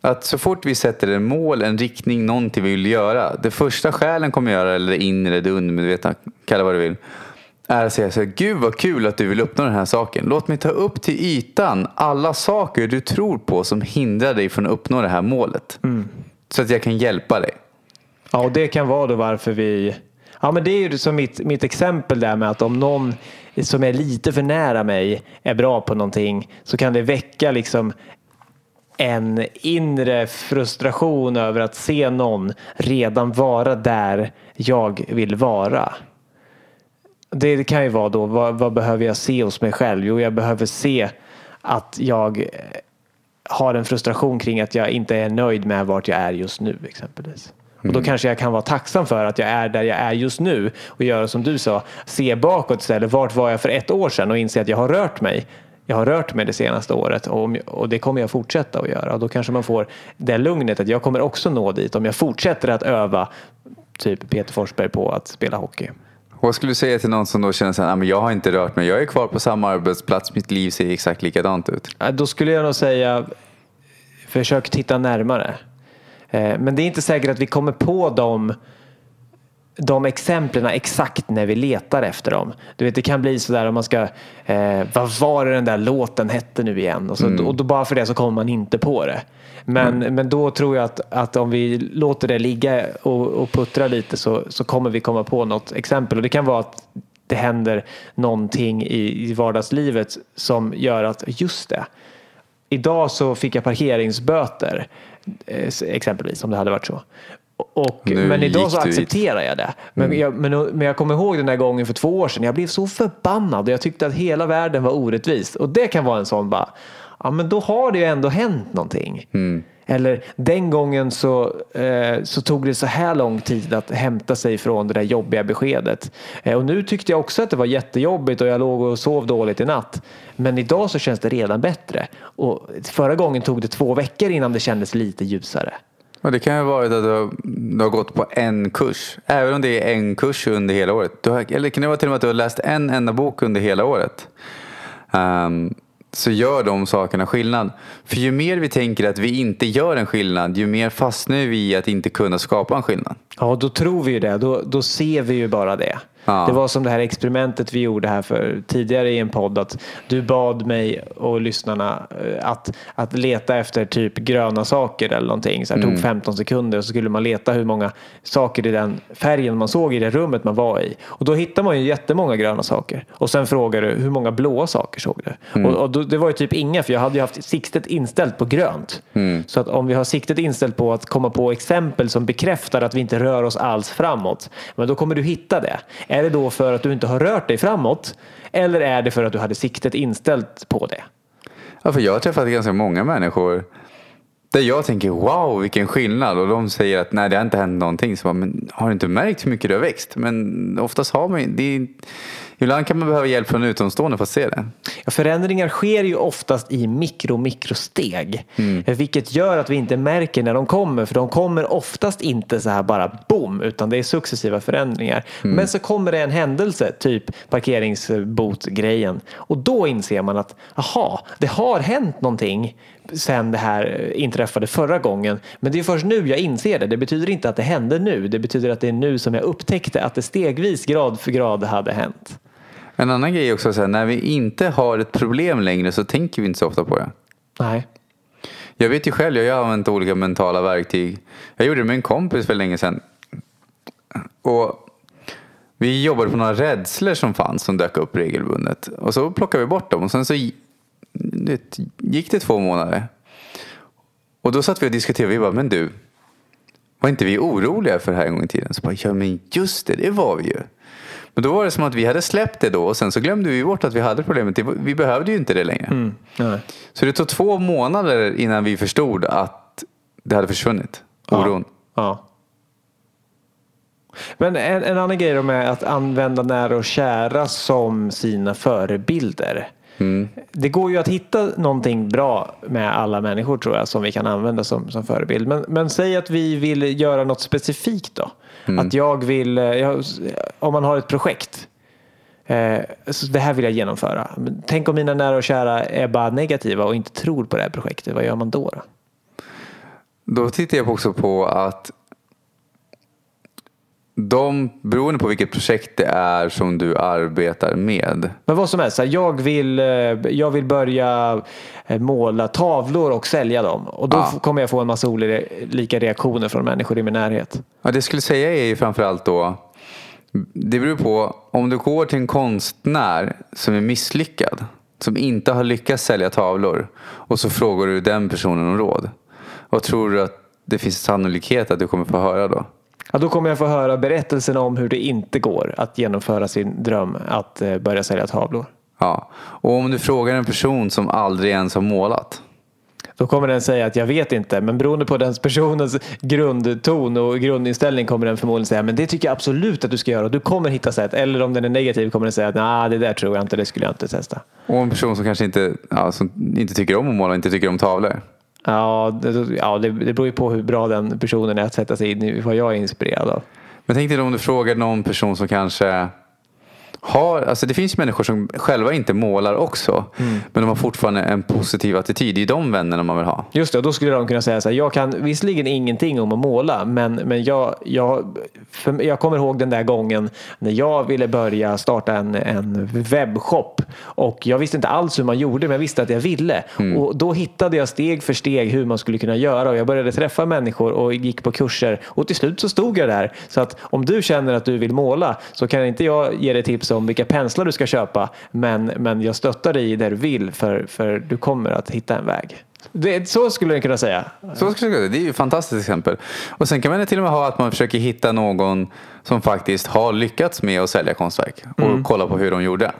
Att så fort vi sätter en mål, en riktning, någonting vi vill göra. Det första själen kommer göra, eller det inre, det undermedvetna, kalla vad du vill. Är att säga så här, gud vad kul att du vill uppnå den här saken. Låt mig ta upp till ytan alla saker du tror på som hindrar dig från att uppnå det här målet. Så att jag kan hjälpa dig. Ja, och det kan vara då varför vi... Ja, men det är ju som mitt, mitt exempel där med att om någon som är lite för nära mig är bra på någonting så kan det väcka liksom en inre frustration över att se någon redan vara där jag vill vara. Det kan ju vara då, vad, vad behöver jag se hos mig själv? Jo, jag behöver se att jag eh, har en frustration kring att jag inte är nöjd med vart jag är just nu exempelvis. Och då kanske jag kan vara tacksam för att jag är där jag är just nu och göra som du sa, se bakåt istället. Vart var jag för ett år sedan och inse att jag har rört mig. Jag har rört mig det senaste året och, det kommer jag fortsätta att göra. Och då kanske man får det lugnet att jag kommer också nå dit om jag fortsätter att öva typ Peter Forsberg på att spela hockey. Vad skulle du säga till någon som då känner så här, "Ah, men jag har inte rört mig, jag är kvar på samma arbetsplats, mitt liv ser exakt likadant ut. Då skulle jag nog säga försök titta närmare. Eh, Men det är inte säkert att vi kommer på de, de exemplen exakt när vi letar efter dem. Du vet, det kan bli sådär om man ska, eh, vad var det den där låten hette nu igen? Och, så, och då bara för det så kommer man inte på det. Men, men då tror jag att, att om vi låter det ligga och, och puttra lite så, så kommer vi komma på något exempel. Och det kan vara att det händer någonting i, i vardagslivet som gör att just det, Idag så fick jag parkeringsböter exempelvis om det hade varit så. Och, Nu men idag så accepterar jag det. Men, jag, men, men jag kommer ihåg den där gången för två år sedan. Jag blev så förbannad och jag tyckte att hela världen var orättvis. Och det kan vara en sån bara, ja men då har det ju ändå hänt någonting. Eller den gången så, eh, så tog det så här lång tid att hämta sig från det där jobbiga beskedet. Eh, och nu tyckte jag också att det var jättejobbigt och jag låg och sov dåligt i natt. Men idag så känns det redan bättre. Och förra gången tog det två veckor innan det kändes lite ljusare. Och det kan ju vara att du har, du har gått på en kurs. Även om det är en kurs under hela året. Du har, eller kan det vara till och med att du har läst en enda bok under hela året. Um, så gör de sakerna skillnad. För ju mer vi tänker att vi inte gör en skillnad, ju mer fastnar vi i att inte kunna skapa en skillnad. Ja, då tror vi ju det. Då, då ser vi ju bara det. Ja. Det var som det här experimentet vi gjorde här för tidigare i en podd. Att du bad mig och lyssnarna eh, att, att leta efter typ gröna saker eller någonting. Så här, Mm. tog 15 sekunder och så skulle man leta hur många saker i den färgen man såg i det rummet man var i. Och då hittar man ju jättemånga gröna saker. Och sen frågar du hur många blåa saker såg du? Mm. Och, och då, det var ju typ inga för jag hade ju haft siktet inställt på grönt. Mm. Så att om vi har siktet inställt på att komma på exempel som bekräftar att vi inte rör oss alls framåt. Men då kommer du hitta det. Är det då för att du inte har rört dig framåt? Eller är det för att du hade siktet inställt på det? Ja, för jag har träffat ganska många människor där jag tänker wow vilken skillnad och de säger att nej det har inte hänt någonting. Så bara, men har du inte märkt hur mycket du har växt? Men oftast har man ju- det är, Ibland kan man behöva hjälp från utomstående för att se det. Ja, förändringar sker ju oftast i mikro mikrosteg. Mm. Vilket gör att vi inte märker när de kommer. För de kommer oftast inte så här bara boom. Utan det är successiva förändringar. Mm. Men så kommer det en händelse, typ parkeringsbotgrejen. Och då inser man att aha, det har hänt någonting sen det här inträffade förra gången. Men det är först nu jag inser det. Det betyder inte att det hände nu. Det betyder att det är nu som jag upptäckte att det stegvis grad för grad hade hänt. En annan grej också att när vi inte har ett problem längre så tänker vi inte så ofta på det. Nej. Jag vet ju själv, jag har använt olika mentala verktyg. Jag gjorde det med en kompis för länge sedan. Och vi jobbade på några rädslor som fanns som dök upp regelbundet. Och så plockade vi bort dem och sen så gick det två månader. Och då satt vi och diskuterade. Vi bara, men du, var inte vi oroliga för det här en gång i tiden? Så bara, ja men just det, det var vi ju. Men då var det som att vi hade släppt det då och sen så glömde vi bort att vi hade problemet. Vi behövde ju inte det längre. Mm, så det tog två månader innan vi förstod att det hade försvunnit. Oron. Ja. ja. Men en, en annan grej med att använda nära och kära som sina förebilder. Mm. Det går ju att hitta någonting bra med alla människor tror jag som vi kan använda som, som förebild. Men, men säg att vi vill göra något specifikt då. Mm. Att jag vill, eh, jag, om man har ett projekt. Eh, så det här vill jag genomföra. Tänk om mina nära och kära är bara negativa och inte tror på det här projektet. Vad gör man då? Då, då tittar jag också på att de, beroende på vilket projekt det är som du arbetar med. Men vad som helst, jag vill, eh, jag vill börja eh, måla tavlor och sälja dem. Och då ja. kommer jag få en massa olika reaktioner från människor i min närhet. Ja, det jag skulle säga är ju framförallt då, det beror på om du går till en konstnär som är misslyckad, som inte har lyckats sälja tavlor och så frågar du den personen om råd. Vad tror du att det finns sannolikhet att du kommer få höra då? Ja, då kommer jag få höra berättelsen om hur det inte går att genomföra sin dröm att eh, börja sälja tavlor. Ja, och om du frågar en person som aldrig ens har målat. Då kommer den säga att jag vet inte, men beroende på den personens grundton och grundinställning kommer den förmodligen säga men det tycker jag absolut att du ska göra och du kommer hitta sätt. Eller om den är negativ kommer den säga att nej, det där tror jag inte, det skulle jag inte testa. Och en person som kanske inte, ja, som inte tycker om att måla inte tycker om tavlor. Ja, det, ja det, det beror ju på hur bra den personen är att sätta sig in i vad jag är inspirerad av. Men tänk dig om du frågar någon person som kanske har, alltså det finns människor som själva inte målar också. Mm. Men de har fortfarande en positiv attityd. Det är de vännerna man vill ha. Just det, då skulle de kunna säga så här. Jag kan visserligen ingenting om att måla. Men, men jag, jag, jag kommer ihåg den där gången när jag ville börja starta en, en webbshop. Och jag visste inte alls hur man gjorde men jag visste att jag ville. Mm. Och då hittade jag steg för steg hur man skulle kunna göra. Och jag började träffa människor och gick på kurser. Och till slut så stod jag där. Så att om du känner att du vill måla så kan inte jag ge dig tips om vilka penslar du ska köpa. Men, men jag stöttar dig i det du vill för, för du kommer att hitta en väg. Det, så skulle jag kunna säga. Så skulle jag, det är ju ett fantastiskt exempel. Och sen kan man till och med ha att man försöker hitta någon som faktiskt har lyckats med att sälja konstverk och mm. kolla på hur de gjorde.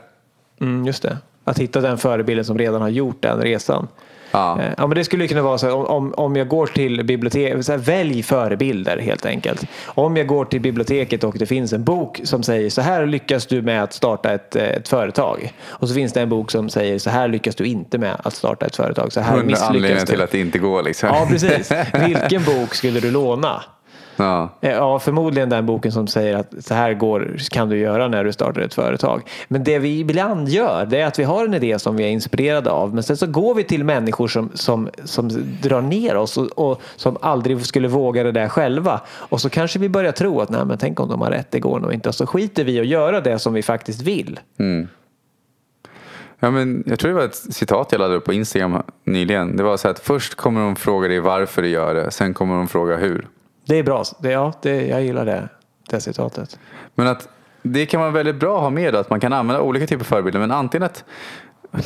Mm, just det. Att hitta den förebilden som redan har gjort den resan. Ja. Eh, ja, men det skulle kunna vara så om, om jag går till biblioteket, så här, välj förebilder helt enkelt. Om jag går till biblioteket och det finns en bok som säger så här lyckas du med att starta ett, eh, ett företag. Och så finns det en bok som säger så här lyckas du inte med att starta ett företag. Så här misslyckas du. till att det inte går liksom. Ja, precis. Vilken bok skulle du låna? Ja. Eh, ja, förmodligen den boken som säger att så här går, kan du göra när du startar ett företag. Men det vi ibland gör det är att vi har en idé som vi är inspirerade av men sen så går vi till människor som, som, som drar ner oss och, och som aldrig skulle våga det där själva. Och så kanske vi börjar tro att nej men tänk om de har rätt, det går nog inte. Och så skiter vi att göra det som vi faktiskt vill. Mm. Ja, men jag tror det var ett citat jag laddade upp på Instagram nyligen. Det var så att först kommer de fråga dig varför du gör det, sen kommer de fråga hur. Det är bra. Det, ja, det, jag gillar det, det citatet. Men att det kan vara väldigt bra att ha med att man kan använda olika typer av förebilder. Men antingen att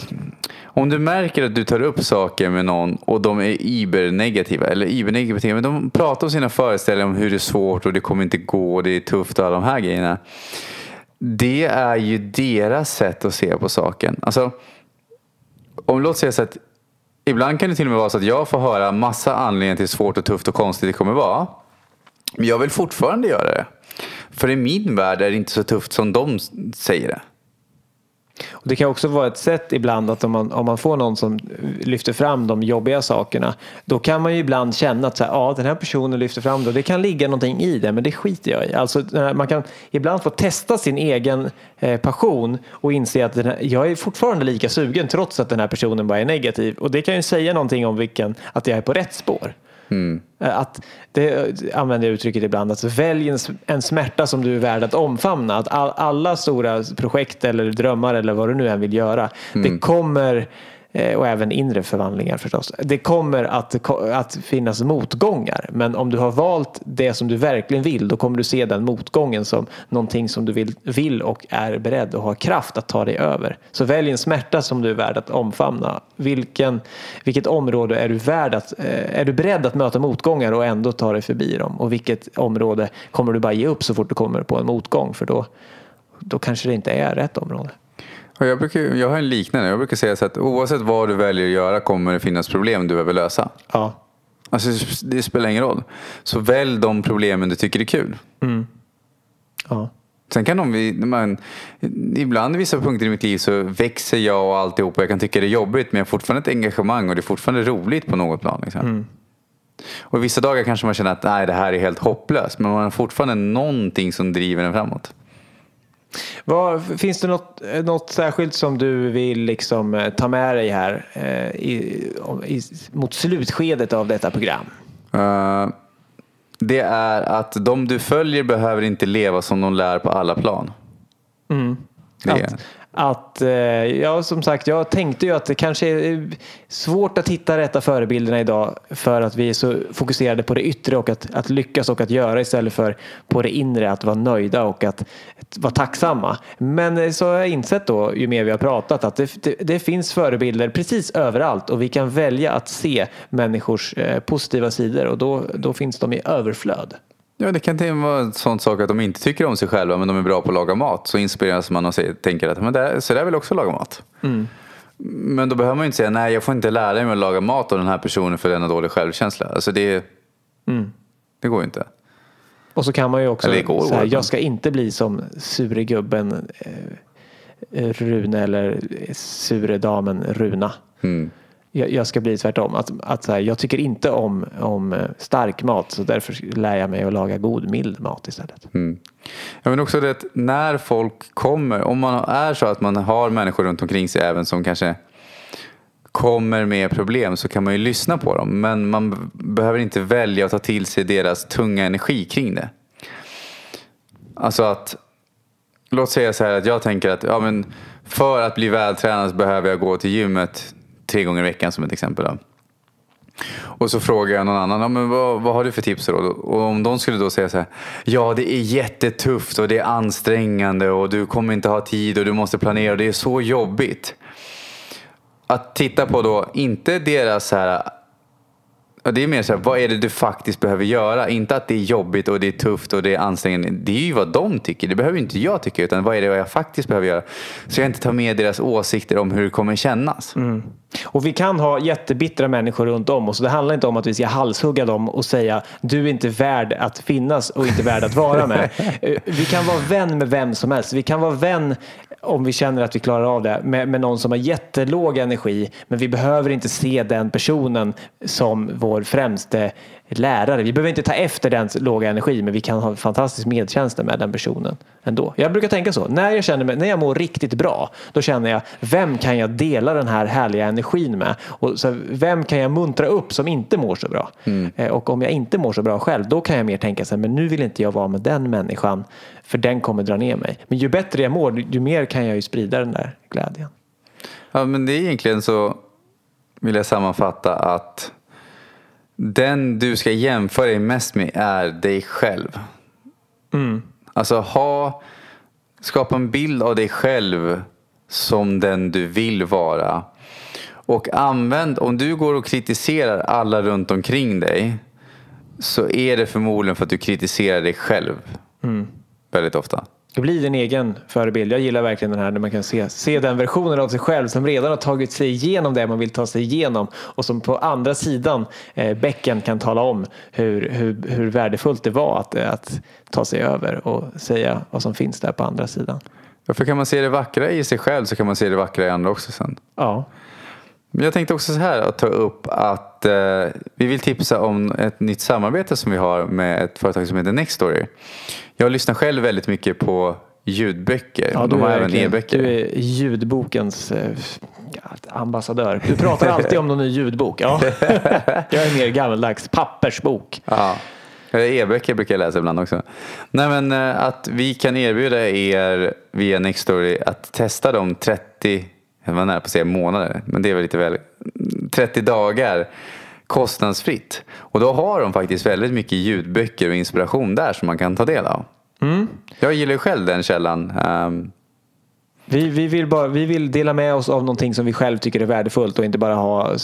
om du märker att du tar upp saker med någon och de är ibernegativa eller ibernegativa, men de pratar om sina föreställningar om hur det är svårt och det kommer inte gå och det är tufft och alla de här grejerna. Det är ju deras sätt att se på saken. Alltså, om låt säga så att ibland kan det till och med vara så att jag får höra massa anledningar till hur svårt och tufft och konstigt det kommer vara. Men jag vill fortfarande göra det. För i min värld är det inte så tufft som de säger det. Och det kan också vara ett sätt ibland att om man, om man får någon som lyfter fram de jobbiga sakerna då kan man ju ibland känna att så här, ja, den här personen lyfter fram det och det kan ligga någonting i det men det skiter jag i. Alltså, man kan ibland få testa sin egen eh, passion och inse att den här, jag är fortfarande lika sugen trots att den här personen bara är negativ och det kan ju säga någonting om vilken, att jag är på rätt spår. Mm. Att det använder jag uttrycket ibland, att välj en, en smärta som du är värd att omfamna. Att all, alla stora projekt eller drömmar eller vad du nu än vill göra, mm. det kommer Eh, Eh, och även inre förvandlingar förstås. Det kommer att, att finnas motgångar men om du har valt det som du verkligen vill då kommer du se den motgången som någonting som du vill, vill och är beredd och har kraft att ta dig över. Så välj en smärta som du är värd att omfamna. Vilken, vilket område är du, värd att, eh, är du beredd att möta motgångar och ändå ta dig förbi dem? Och vilket område kommer du bara ge upp så fort du kommer på en motgång för då, då kanske det inte är rätt område. Jag, brukar, jag har en liknande. Jag brukar säga så att oavsett vad du väljer att göra kommer det finnas problem du behöver lösa. Ja. Alltså, det spelar ingen roll. Så välj de problemen du tycker är kul. Mm. Ja. Sen kan de, man, ibland i vissa punkter i mitt liv så växer jag och alltihop och jag kan tycka det är jobbigt men jag har fortfarande ett engagemang och det är fortfarande roligt på något plan. Liksom. Mm. Och vissa dagar kanske man känner att nej, det här är helt hopplöst men man har fortfarande någonting som driver en framåt. Vad, finns det något, något särskilt som du vill liksom eh, ta med dig här eh, i, i, mot slutskedet av detta program? Uh, det är att de du följer behöver inte leva som de lär på alla plan. Mm. Att, att, eh, ja, som sagt, jag tänkte ju att det kanske är eh, svårt att hitta rätta förebilderna idag för att vi är så fokuserade på det yttre och att, att lyckas och att göra istället för på det inre, att vara nöjda och att, att vara tacksamma. Men eh, så har jag insett då, ju mer vi har pratat, att det, det, det finns förebilder precis överallt och vi kan välja att se människors eh, positiva sidor och då, då finns de i överflöd. Ja, det kan vara en sån sak att de inte tycker om sig själva men de är bra på att laga mat. Så inspireras man och tänker att men det, så där vill också laga mat. Mm. Men då behöver man inte säga nej jag får inte lära mig att laga mat av den här personen för den har dålig självkänsla. Alltså det, mm. det går ju inte. Och så kan man ju också säga jag ska inte bli som sure gubben eh, Rune eller sure damen Runa. Mm jag, jag ska bli tvärtom. Att, att här, jag tycker inte om, om eh, stark mat så därför lär jag mig att laga god mild mat istället. Mm. Jag men också det när folk kommer, om man är så att man har människor runt omkring sig även som kanske kommer med problem så kan man ju lyssna på dem. Men man behöver inte välja att ta till sig deras tunga energi kring det. Alltså att, låt säga så här att jag tänker att ja, men för att bli vältränad så behöver jag gå till gymmet tre gånger i veckan som ett exempel. Då. Och så frågar jag någon annan, ja, men vad, vad har du för tips då? Och om de skulle då säga så här, ja det är jättetufft och det är ansträngande och du kommer inte ha tid och du måste planera och det är så jobbigt. Att titta på då, inte deras så här det är mer så här, vad är det du faktiskt behöver göra? Inte att det är jobbigt och det är tufft och det är ansträngande. Det är ju vad de tycker. Det behöver inte jag tycka. Utan vad är det jag faktiskt behöver göra? Så jag inte tar med deras åsikter om hur det kommer kännas. Mm. Och vi kan ha jättebittra människor runt om oss. Det handlar inte om att vi ska halshugga dem och säga du är inte värd att finnas och inte värd att vara med. Eh, vi kan vara vän med vem som helst. Vi kan vara vän om vi känner att vi klarar av det med, med någon som har jättelåg energi men vi behöver inte se den personen som vår främste lärare. Vi behöver inte ta efter den låga energi men vi kan ha fantastisk medkänsla med den personen ändå. Jag brukar tänka så. När jag, känner mig, när jag mår riktigt bra då känner jag vem kan jag dela den här härliga energin med? Och så, vem kan jag muntra upp som inte mår så bra? Mm. Eh, och om jag inte mår så bra själv då kan jag mer tänka så här, men nu vill inte jag vara med den människan för den kommer dra ner mig. Men ju bättre jag mår ju mer kan jag ju sprida den där glädjen. Ja men det är egentligen så vill jag sammanfatta att den du ska jämföra dig mest med är dig själv. Mm. Alltså ha, skapa en bild av dig själv som den du vill vara. Och använd, om du går och kritiserar alla runt omkring dig så är det förmodligen för att du kritiserar dig själv mm. väldigt ofta. Det blir din egen förebild. Jag gillar verkligen den här när man kan se, se den versionen av sig själv som redan har tagit sig igenom det man vill ta sig igenom och som på andra sidan eh, bäcken kan tala om hur, hur, hur värdefullt det var att, att ta sig över och säga vad som finns där på andra sidan. För kan man se det vackra i sig själv så kan man se det vackra i andra också sen. Ja. Men jag tänkte också så här att ta upp att eh, vi vill tipsa om ett nytt samarbete som vi har med ett företag som heter Nextory. Jag lyssnar själv väldigt mycket på ljudböcker. Ja, De du har är även e-böcker. Du är ljudbokens eh, ambassadör. Du pratar alltid om någon ny ljudbok. Ja. Jag är mer gammaldags pappersbok. Ja. E-böcker brukar jag läsa ibland också. Nej men eh, att vi kan erbjuda er via Nextory att testa de 30, jag var nära på att säga månader, men det är väl lite väl, 30 dagar kostnadsfritt. Och då har de faktiskt väldigt mycket ljudböcker och inspiration där som man kan ta del av. Jag gillar själv den källan. Ehm, Vi, vi, vill bara, vi vill dela med oss av någonting som vi själv tycker är värdefullt och inte bara ha eh,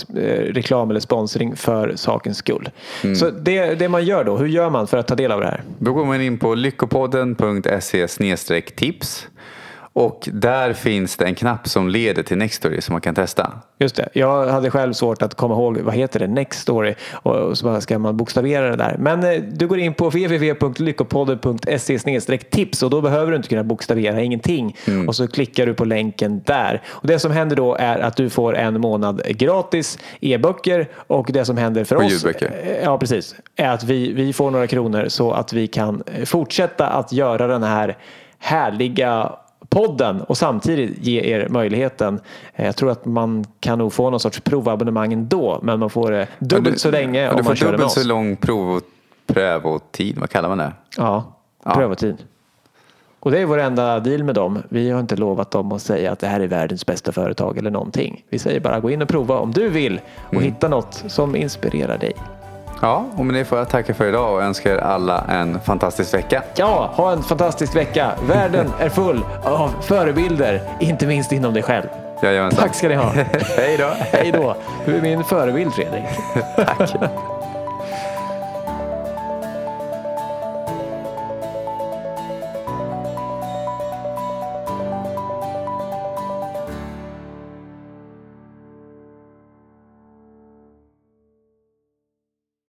reklam eller sponsring för sakens skull. Så det, det man gör då, hur gör man för att ta del av det här? Då går man in på lyckopodden.se tips och där finns det en knapp som leder till Nextory som man kan testa. Just det. Jag hade själv svårt att komma ihåg, vad heter det, Next Story? Och, så ska man bokstavera det där. Men eh, du går in på www.lyckopodden.se tips och då behöver du inte kunna bokstavera ingenting. Och så klickar du på länken där. Och det som händer då är att du får en månad gratis e-böcker och det som händer för Och oss ljudböcker. eh, Ja, precis. Är att vi, vi får några kronor så att vi kan fortsätta att göra den här härliga podden och samtidigt ge er möjligheten. Eh, Jag tror att man kan nog få någon sorts provabonnemang ändå, men man får det dubbelt Ja, du- så länge ja, om Du man får kör med dubbelt oss. så lång prov och prövotid, vad kallar man det? Ja, Ja. prövotid. Och det är vår enda deal med dem. Vi har inte lovat dem att säga att det här är världens bästa företag eller någonting. Vi säger bara gå in och prova om du vill och Mm. hitta något som inspirerar dig. Ja, och med det får jag tacka för idag och önskar er alla en fantastisk vecka. Ja, ha en fantastisk vecka. Världen är full av förebilder, inte minst inom dig själv. Jajamensan. Tack ska ni ha. Hej då. Hej då. Du är min förebild Fredrik. Tack.